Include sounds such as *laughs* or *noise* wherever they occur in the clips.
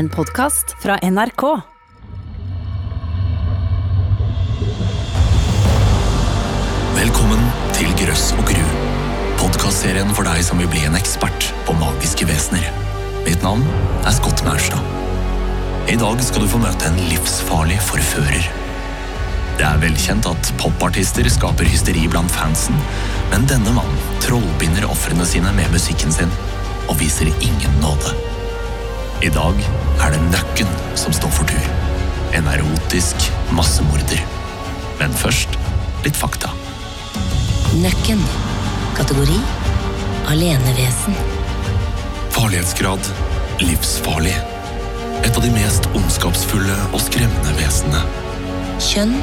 En podkast fra NRK. Velkommen til Grøss og Gru. Podkastserien for deg som vil bli en ekspert på magiske vesener. Mitt navn er Scott Maurstad. I dag skal du få møte en livsfarlig forfører. Det er velkjent at popartister skaper hysteri blant fansen, men denne mannen trollbinder ofrene sine med musikken sin og viser ingen nåde. I dag er det Nøkken som står for tur. En erotisk massemorder. Men først litt fakta. Nøkken. Kategori alenevesen. Farlighetsgrad livsfarlig. Et av de mest ondskapsfulle og skremmende vesenene. Kjønn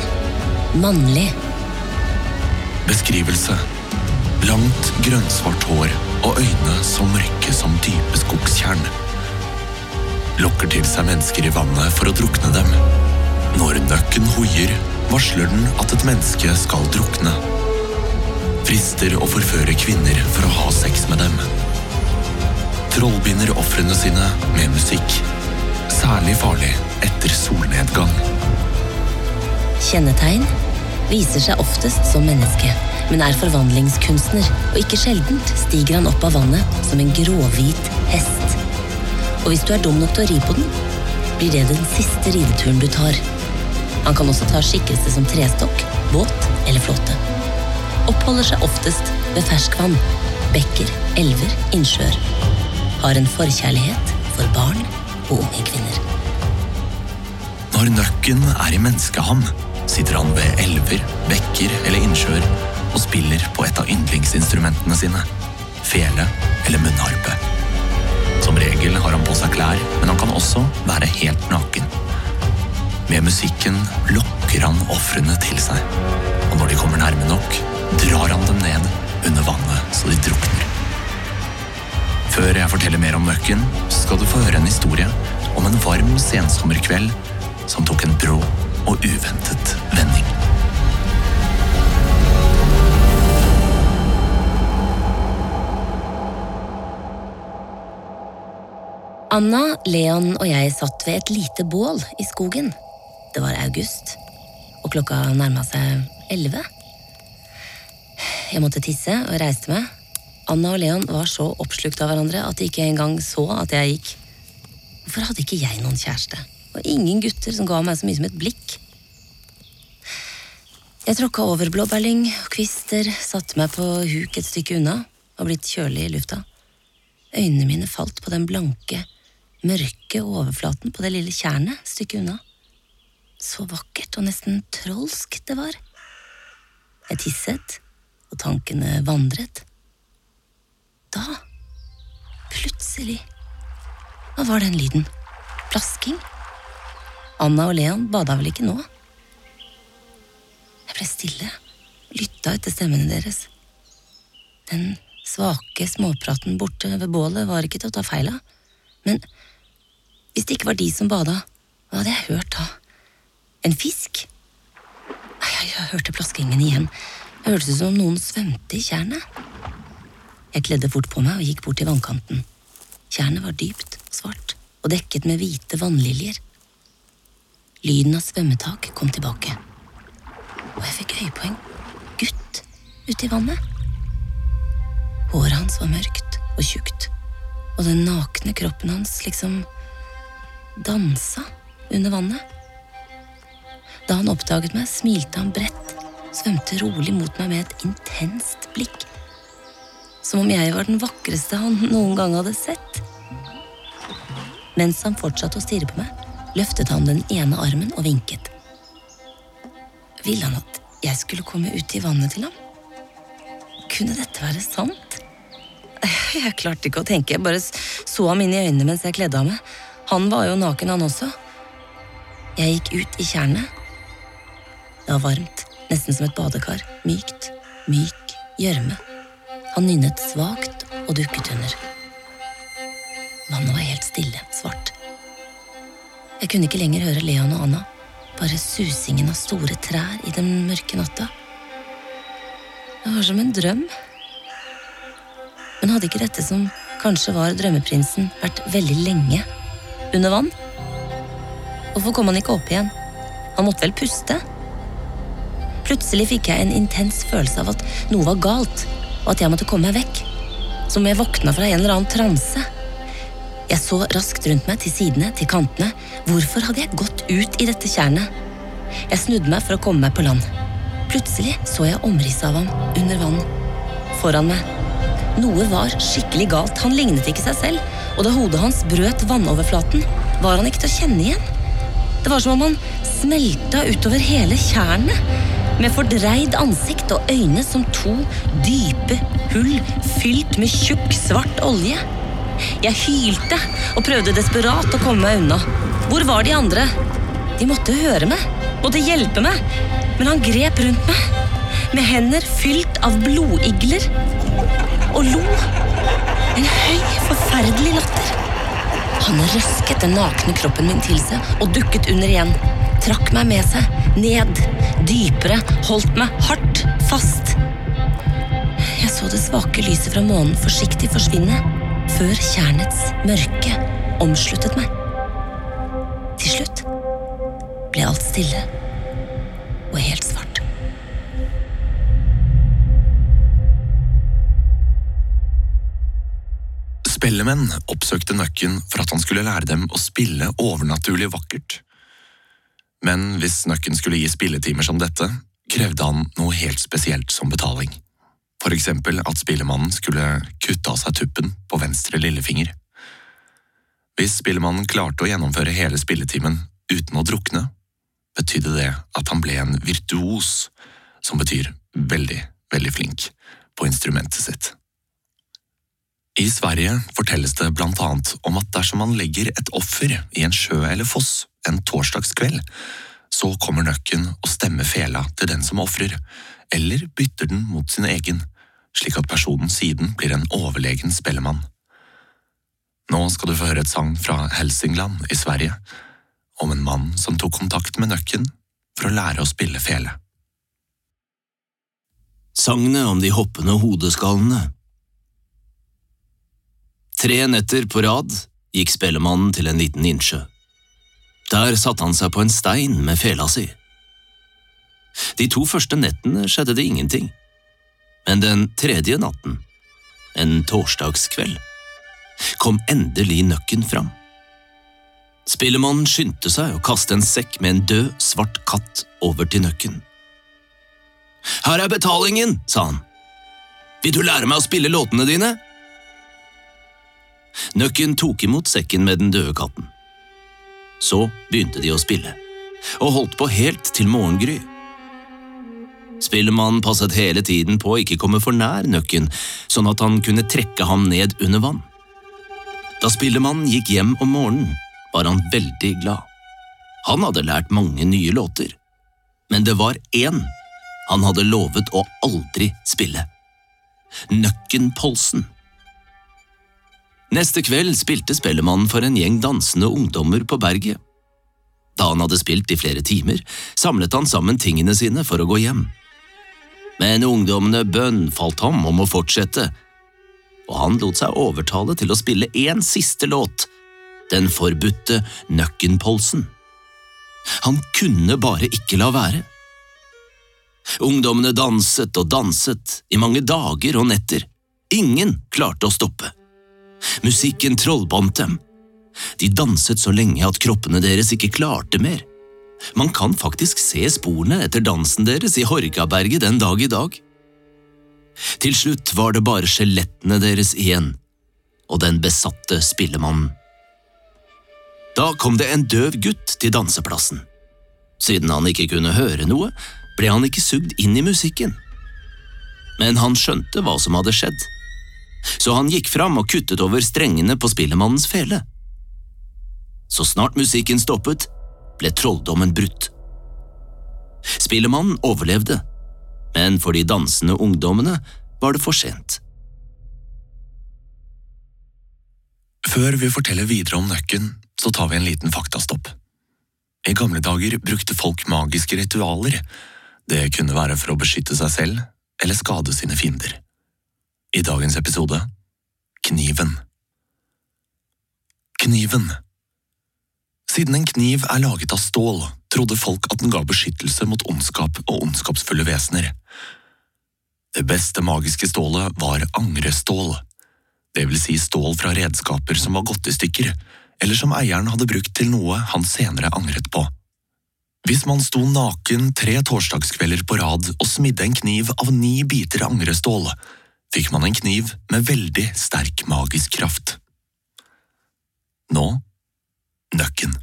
mannlig. Beskrivelse. Langt, grønnsvart hår og øyne så mørke som dype skogstjern. Lokker til seg mennesker i vannet for å drukne dem. Når nøkken hoier, varsler den at et menneske skal drukne. Frister og forfører kvinner for å ha sex med dem. Trollbinder ofrene sine med musikk. Særlig farlig etter solnedgang. Kjennetegn viser seg oftest som menneske, men er forvandlingskunstner, og ikke sjeldent stiger han opp av vannet som en gråhvit hest. Og hvis du er dum nok til å ri på den, blir det den siste rideturen du tar. Han kan også ta skikkelse som trestokk, båt eller flåte. Oppholder seg oftest ved ferskvann, bekker, elver, innsjøer. Har en forkjærlighet for barn og unge kvinner. Når nøkken er i menneskeham, sitter han ved elver, bekker eller innsjøer og spiller på et av yndlingsinstrumentene sine, fele eller munnharpe. Som regel har han på seg klær, men han kan også være helt naken. Med musikken lokker han ofrene til seg, og når de kommer nærme nok, drar han dem ned under vannet så de drukner. Før jeg forteller mer om Møkken, skal du få høre en historie om en varm sensommerkveld som tok en brå og uventet vending. Anna, Leon og jeg satt ved et lite bål i skogen. Det var august, og klokka nærma seg elleve. Jeg måtte tisse og reiste meg. Anna og Leon var så oppslukt av hverandre at de ikke engang så at jeg gikk. Hvorfor hadde ikke jeg noen kjæreste? Og ingen gutter som ga meg så mye som et blikk. Jeg tråkka over blåbærlyng og kvister, satte meg på huk et stykke unna og blitt kjølig i lufta. Øynene mine falt på den blanke, mørke overflaten på det lille tjernet stykket unna. Så vakkert og nesten trolsk det var. Jeg tisset, og tankene vandret. Da, plutselig, hva var den lyden? Plasking? Anna og Leon bada vel ikke nå? Jeg ble stille, lytta etter stemmene deres. Den svake småpraten borte ved bålet var ikke til å ta feil av, men hvis det ikke var de som bada, hva hadde jeg hørt da? En fisk? Nei, jeg hørte plaskingen igjen. Det hørtes ut som om noen svømte i tjernet. Jeg kledde fort på meg og gikk bort til vannkanten. Tjernet var dypt, svart og dekket med hvite vannliljer. Lyden av svømmetak kom tilbake, og jeg fikk øyepoeng. gutt ute i vannet. Håret hans var mørkt og tjukt, og den nakne kroppen hans liksom dansa under vannet. Da han oppdaget meg, smilte han bredt, svømte rolig mot meg med et intenst blikk. Som om jeg var den vakreste han noen gang hadde sett. Mens han fortsatte å stirre på meg, løftet han den ene armen og vinket. Ville han at jeg skulle komme ut i vannet til ham? Kunne dette være sant? *laughs* Jeg klarte ikke å tenke, jeg bare så ham inn i øynene mens jeg kledde av meg. Han var jo naken, han også. Jeg gikk ut i tjernet. Det var varmt, nesten som et badekar. Mykt, myk gjørme. Han nynnet svakt og dukket under. Vannet var helt stille, svart. Jeg kunne ikke lenger høre Leon og Anna, bare susingen av store trær i den mørke natta. Det var som en drøm. Men hadde ikke dette som kanskje var drømmeprinsen, vært veldig lenge under vann? Hvorfor kom han ikke opp igjen? Han måtte vel puste? Plutselig fikk jeg en intens følelse av at noe var galt, og at jeg måtte komme meg vekk. Som om jeg våkna fra en eller annen transe. Jeg så raskt rundt meg, til sidene, til kantene. Hvorfor hadde jeg gått ut i dette tjernet? Jeg snudde meg for å komme meg på land. Plutselig så jeg omrisset av ham under vann. Foran meg. Noe var skikkelig galt. Han lignet ikke seg selv, og da hodet hans brøt vannoverflaten, var han ikke til å kjenne igjen. Det var som om han smelta utover hele tjernet, med fordreid ansikt og øyne som to dype hull fylt med tjukk, svart olje. Jeg hylte og prøvde desperat å komme meg unna. Hvor var de andre? De måtte høre meg, måtte hjelpe meg, men han grep rundt meg, med hender fylt av blodigler, og lo. En høy, forferdelig latter. Han røsket den nakne kroppen min til seg og dukket under igjen. Trakk meg med seg, ned, dypere, holdt meg hardt fast. Jeg så det svake lyset fra månen forsiktig forsvinne, før tjernets mørke omsluttet meg. Til slutt ble alt stille og helt svart. Spellemenn oppsøkte Nøkken for at han skulle lære dem å spille overnaturlig vakkert. Men hvis Nøkken skulle gi spilletimer som dette, krevde han noe helt spesielt som betaling. For eksempel at spillemannen skulle kutte av seg tuppen på venstre lillefinger. Hvis spillemannen klarte å gjennomføre hele spilletimen uten å drukne, betydde det at han ble en virtuos, som betyr veldig, veldig flink, på instrumentet sitt. I Sverige fortelles det blant annet om at dersom man legger et offer i en sjø eller foss en torsdagskveld, så kommer nøkken og stemmer fela til den som ofrer, eller bytter den mot sin egen, slik at personen siden blir en overlegen spellemann. Nå skal du få høre et sang fra Helsingland i Sverige, om en mann som tok kontakt med nøkken for å lære å spille fele. Sagnet om de hoppende hodeskallene Tre netter på rad gikk spellemannen til en liten innsjø. Der satte han seg på en stein med fela si. De to første nettene skjedde det ingenting, men den tredje natten, en torsdagskveld, kom endelig nøkken fram. Spillemannen skyndte seg å kaste en sekk med en død, svart katt over til nøkken. Her er betalingen, sa han. Vil du lære meg å spille låtene dine? Nøkken tok imot sekken med den døde katten. Så begynte de å spille, og holdt på helt til morgengry. Spillemannen passet hele tiden på å ikke komme for nær Nøkken, sånn at han kunne trekke ham ned under vann. Da spillemannen gikk hjem om morgenen, var han veldig glad. Han hadde lært mange nye låter, men det var én han hadde lovet å aldri spille. Nøkken-Polsen. Neste kveld spilte spellemannen for en gjeng dansende ungdommer på berget. Da han hadde spilt i flere timer, samlet han sammen tingene sine for å gå hjem. Men ungdommene bønnfalt ham om å fortsette, og han lot seg overtale til å spille én siste låt, den forbudte Nøkkenpolsen. Han kunne bare ikke la være. Ungdommene danset og danset i mange dager og netter. Ingen klarte å stoppe. Musikken trollbandt dem. De danset så lenge at kroppene deres ikke klarte mer. Man kan faktisk se sporene etter dansen deres i Horgaberget den dag i dag. Til slutt var det bare skjelettene deres igjen, og den besatte spillemannen. Da kom det en døv gutt til danseplassen. Siden han ikke kunne høre noe, ble han ikke sugd inn i musikken. Men han skjønte hva som hadde skjedd så han gikk fram og kuttet over strengene på spillemannens fele. Så snart musikken stoppet, ble trolldommen brutt. Spillemannen overlevde, men for de dansende ungdommene var det for sent. Før vi forteller videre om nøkken, så tar vi en liten faktastopp. I gamle dager brukte folk magiske ritualer. Det kunne være for å beskytte seg selv eller skade sine fiender. I dagens episode Kniven. Kniven. Siden en kniv er laget av stål, trodde folk at den ga beskyttelse mot ondskap og ondskapsfulle vesener. Det beste magiske stålet var angrestål, det vil si stål fra redskaper som var gått i stykker, eller som eieren hadde brukt til noe han senere angret på. Hvis man sto naken tre torsdagskvelder på rad og smidde en kniv av ni biter angrestål, fikk man en kniv med veldig sterk magisk kraft. Nå nøkken.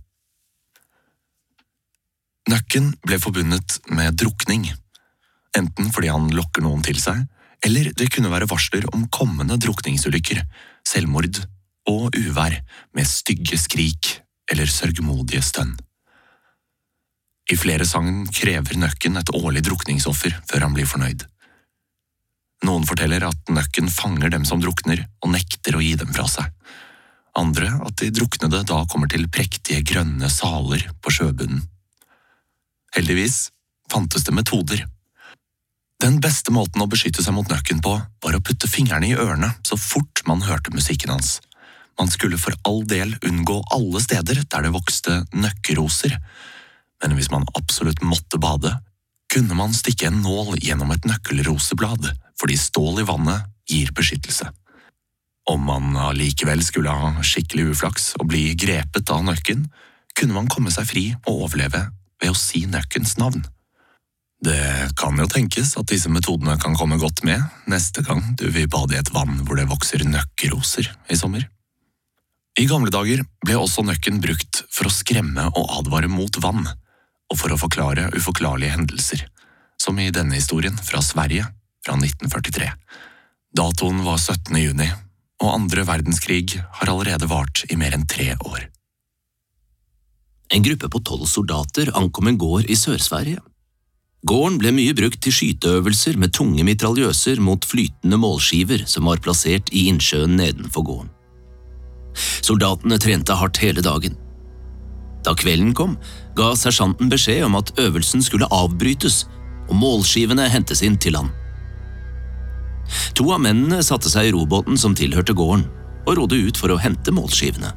Nøkken ble forbundet med drukning, enten fordi han lokker noen til seg, eller det kunne være varsler om kommende drukningsulykker, selvmord og uvær med stygge skrik eller sørgmodige stønn. I flere sagn krever nøkken et årlig drukningsoffer før han blir fornøyd. Noen forteller at nøkken fanger dem som drukner og nekter å gi dem fra seg. Andre at de druknede da kommer til prektige grønne saler på sjøbunnen. Heldigvis fantes det metoder. Den beste måten å beskytte seg mot nøkken på var å putte fingrene i ørene så fort man hørte musikken hans. Man skulle for all del unngå alle steder der det vokste nøkkeroser, men hvis man absolutt måtte bade, kunne man stikke en nål gjennom et nøkkelroseblad fordi stål i vannet gir beskyttelse. Om man allikevel skulle ha skikkelig uflaks og bli grepet av nøkken, kunne man komme seg fri og overleve ved å si nøkkens navn. Det kan jo tenkes at disse metodene kan komme godt med neste gang du vil bade i et vann hvor det vokser nøkkeroser i sommer. I gamle dager ble også nøkken brukt for å skremme og advare mot vann, og for å forklare uforklarlige hendelser, som i denne historien fra Sverige fra 1943. Datoen var 17. juni, og andre verdenskrig har allerede vart i mer enn tre år. En gruppe på tolv soldater ankom en gård i Sør-Sverige. Gården ble mye brukt til skyteøvelser med tunge mitraljøser mot flytende målskiver som var plassert i innsjøen nedenfor gården. Soldatene trente hardt hele dagen. Da kvelden kom, ga sersjanten beskjed om at øvelsen skulle avbrytes og målskivene hentes inn til land. To av mennene satte seg i robåten som tilhørte gården, og rodde ut for å hente målskivene.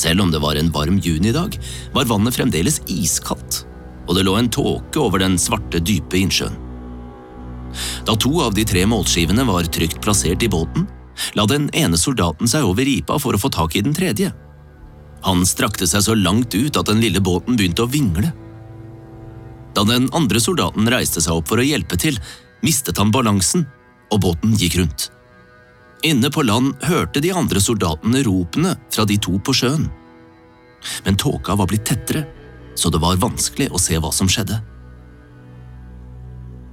Selv om det var en varm junidag, var vannet fremdeles iskaldt, og det lå en tåke over den svarte, dype innsjøen. Da to av de tre målskivene var trygt plassert i båten, la den ene soldaten seg over ripa for å få tak i den tredje. Han strakte seg så langt ut at den lille båten begynte å vingle. Da den andre soldaten reiste seg opp for å hjelpe til, mistet han balansen, og båten gikk rundt. Inne på land hørte de andre soldatene ropene fra de to på sjøen. Men tåka var blitt tettere, så det var vanskelig å se hva som skjedde.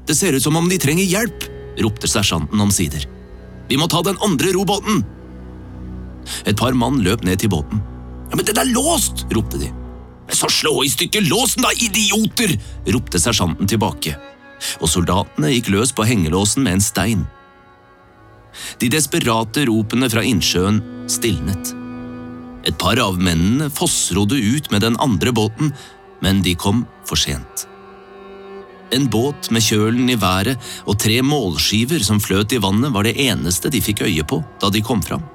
Det ser ut som om de trenger hjelp, ropte sersjanten omsider. Vi må ta den andre robåten! Et par mann løp ned til båten. Ja, Men den er låst! ropte de. Så slå i stykker låsen, da, idioter! ropte sersjanten tilbake. Og soldatene gikk løs på hengelåsen med en stein. De desperate ropene fra innsjøen stilnet. Et par av mennene fossrodde ut med den andre båten, men de kom for sent. En båt med kjølen i været og tre målskiver som fløt i vannet, var det eneste de fikk øye på da de kom fram.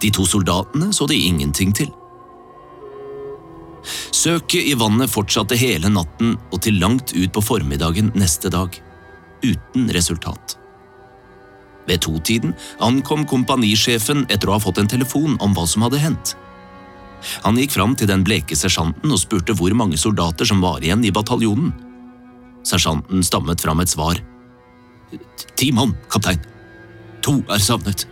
De to soldatene så de ingenting til. Søket i vannet fortsatte hele natten og til langt ut på formiddagen neste dag, uten resultat. Ved totiden ankom kompanisjefen etter å ha fått en telefon om hva som hadde hendt. Han gikk fram til den bleke sersjanten og spurte hvor mange soldater som var igjen i bataljonen. Sersjanten stammet fram et svar. Ti mann, kaptein. To er savnet.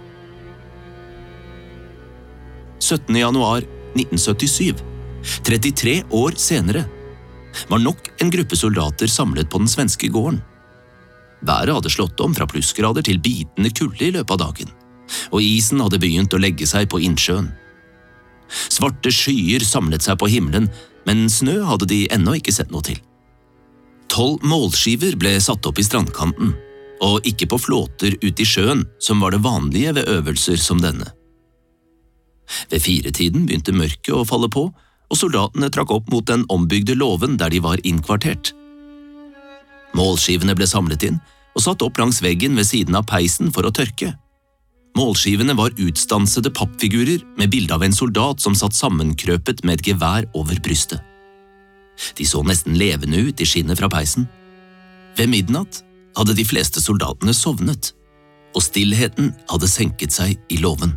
17. januar 1977, 33 år senere, var nok en gruppe soldater samlet på den svenske gården. Været hadde slått om fra plussgrader til bitende kulde i løpet av dagen, og isen hadde begynt å legge seg på innsjøen. Svarte skyer samlet seg på himmelen, men snø hadde de ennå ikke sett noe til. Tolv målskiver ble satt opp i strandkanten, og ikke på flåter ute i sjøen, som var det vanlige ved øvelser som denne. Ved firetiden begynte mørket å falle på, og soldatene trakk opp mot den ombygde låven der de var innkvartert. Målskivene ble samlet inn og satt opp langs veggen ved siden av peisen for å tørke. Målskivene var utstansede pappfigurer med bilde av en soldat som satt sammenkrøpet med et gevær over brystet. De så nesten levende ut i skinnet fra peisen. Ved midnatt hadde de fleste soldatene sovnet, og stillheten hadde senket seg i låven.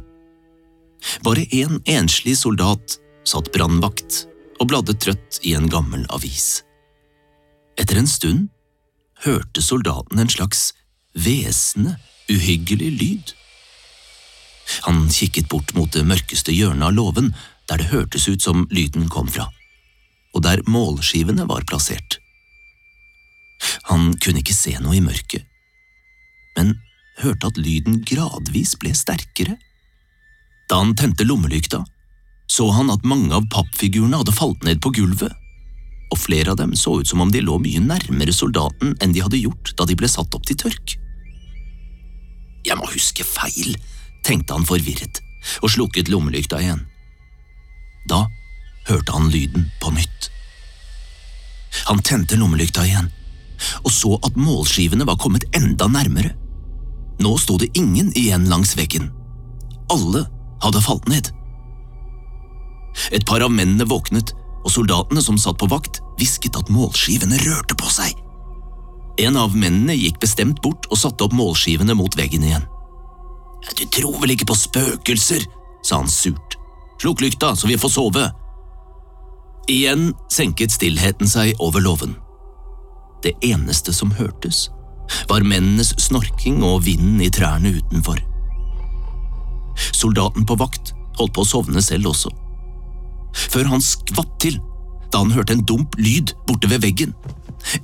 Bare én en enslig soldat satt brannvakt og bladde trøtt i en gammel avis. Etter en stund hørte soldaten en slags hvesende, uhyggelig lyd. Han kikket bort mot det mørkeste hjørnet av låven, der det hørtes ut som lyden kom fra, og der målskivene var plassert. Han kunne ikke se noe i mørket, men hørte at lyden gradvis ble sterkere. Da han tente lommelykta, så han at mange av pappfigurene hadde falt ned på gulvet, og flere av dem så ut som om de lå mye nærmere soldaten enn de hadde gjort da de ble satt opp til tørk. Jeg må huske feil, tenkte han forvirret, og slukket lommelykta igjen. Da hørte han lyden på nytt. Han tente lommelykta igjen, og så at målskivene var kommet enda nærmere. Nå sto det ingen igjen langs veggen. Alle hadde falt ned. Et par av mennene våknet, og soldatene som satt på vakt, hvisket at målskivene rørte på seg. En av mennene gikk bestemt bort og satte opp målskivene mot veggen igjen. Du tror vel ikke på spøkelser, sa han surt. Slukk lykta, så vi får sove. Igjen senket stillheten seg over låven. Det eneste som hørtes, var mennenes snorking og vinden i trærne utenfor. Soldaten på vakt holdt på å sovne selv også. Før han skvatt til da han hørte en dump lyd borte ved veggen,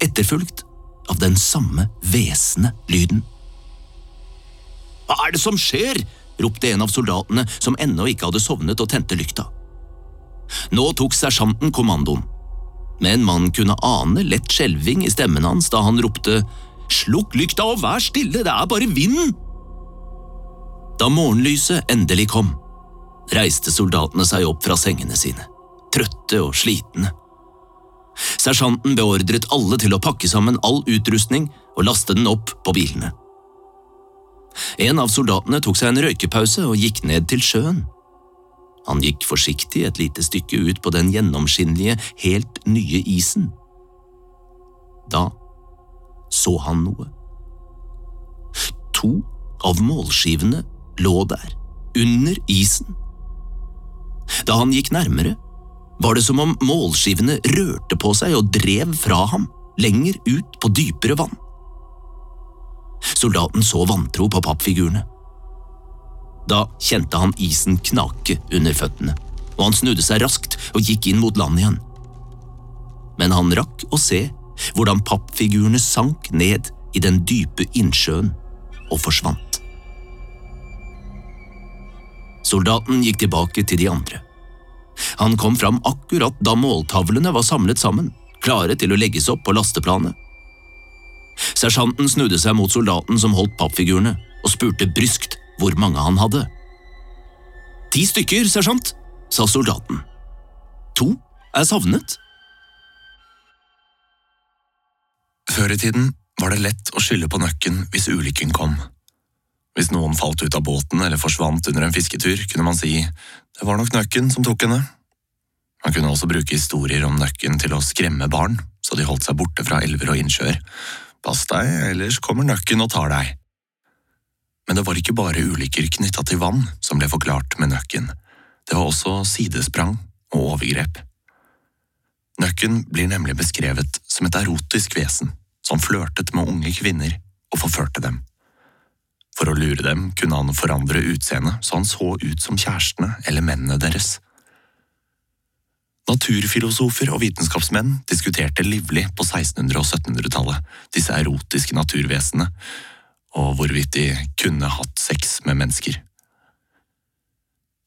etterfulgt av den samme hvesende lyden. Hva er det som skjer? ropte en av soldatene som ennå ikke hadde sovnet og tente lykta. Nå tok sersjanten kommandoen, men man kunne ane lett skjelving i stemmen hans da han ropte Slukk lykta og vær stille, det er bare vinden! Da morgenlyset endelig kom, reiste soldatene seg opp fra sengene sine, trøtte og slitne. Sersjanten beordret alle til å pakke sammen all utrustning og laste den opp på bilene. En av soldatene tok seg en røykepause og gikk ned til sjøen. Han gikk forsiktig et lite stykke ut på den gjennomskinnelige, helt nye isen. Da så han noe. To av målskivene lå der, under isen. Da han gikk nærmere, var det som om målskivene rørte på seg og drev fra ham, lenger ut på dypere vann. Soldaten så vantro på pappfigurene. Da kjente han isen knake under føttene, og han snudde seg raskt og gikk inn mot land igjen. Men han rakk å se hvordan pappfigurene sank ned i den dype innsjøen og forsvant. Soldaten gikk tilbake til de andre. Han kom fram akkurat da måltavlene var samlet sammen, klare til å legges opp på lasteplanet. Sersjanten snudde seg mot soldaten som holdt pappfigurene, og spurte bryskt hvor mange han hadde. Ti stykker, sersjant, sa soldaten. To er savnet. Før i tiden var det lett å skylde på nøkken hvis ulykken kom. Hvis noen falt ut av båten eller forsvant under en fisketur, kunne man si det var nok nøkken som tok henne. Man kunne også bruke historier om nøkken til å skremme barn, så de holdt seg borte fra elver og innsjøer. Pass deg, ellers kommer nøkken og tar deg. Men det var ikke bare ulykker knytta til vann som ble forklart med nøkken, det var også sidesprang og overgrep. Nøkken blir nemlig beskrevet som et erotisk vesen som flørtet med unge kvinner og forførte dem. For å lure dem kunne han forandre utseendet så han så ut som kjærestene eller mennene deres. Naturfilosofer og vitenskapsmenn diskuterte livlig på 1600- og 1700-tallet disse erotiske naturvesenene, og hvorvidt de kunne hatt sex med mennesker.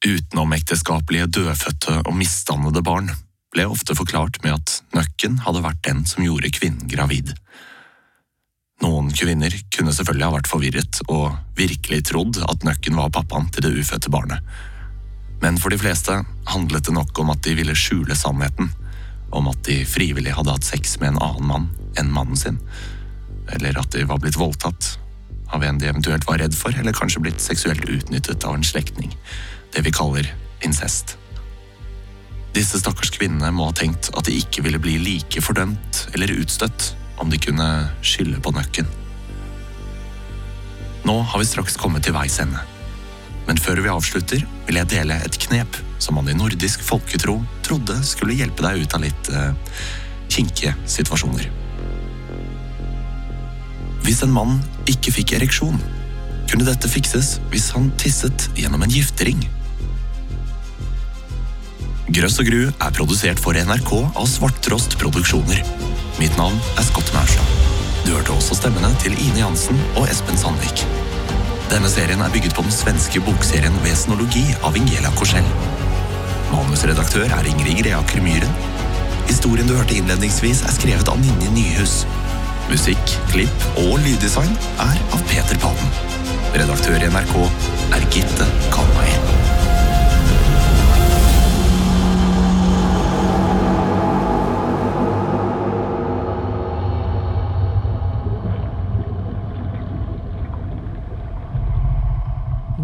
Utenomekteskapelige dødfødte og misdannede barn ble ofte forklart med at nøkken hadde vært den som gjorde kvinnen gravid. Noen kvinner kunne selvfølgelig ha vært forvirret og virkelig trodd at nøkken var pappaen til det ufødte barnet. Men for de fleste handlet det nok om at de ville skjule sannheten, om at de frivillig hadde hatt sex med en annen mann enn mannen sin, eller at de var blitt voldtatt av en de eventuelt var redd for, eller kanskje blitt seksuelt utnyttet av en slektning. Det vi kaller incest. Disse stakkars kvinnene må ha tenkt at de ikke ville bli like fordømt eller utstøtt om de kunne skylde på nøkken. Nå har vi straks kommet til veis ende. Men før vi avslutter, vil jeg dele et knep som man i nordisk folketro trodde skulle hjelpe deg ut av litt eh, kinkige situasjoner. Hvis en mann ikke fikk ereksjon, kunne dette fikses hvis han tisset gjennom en giftering. Grøss og gru er produsert for NRK av Svarttrost Produksjoner. Mitt navn er Scott Maurstad. Du hørte også stemmene til Ine Jansen og Espen Sandvik. Denne serien er bygget på den svenske bokserien Vesenologi av Ingela Korsell. Manusredaktør er Ingrid Greaker Myhren. Historien du hørte innledningsvis er skrevet av Ninje Nyhus. Musikk, klipp og lyddesign er av Peter Palmen. Redaktør i NRK er Gitte Kalmeier.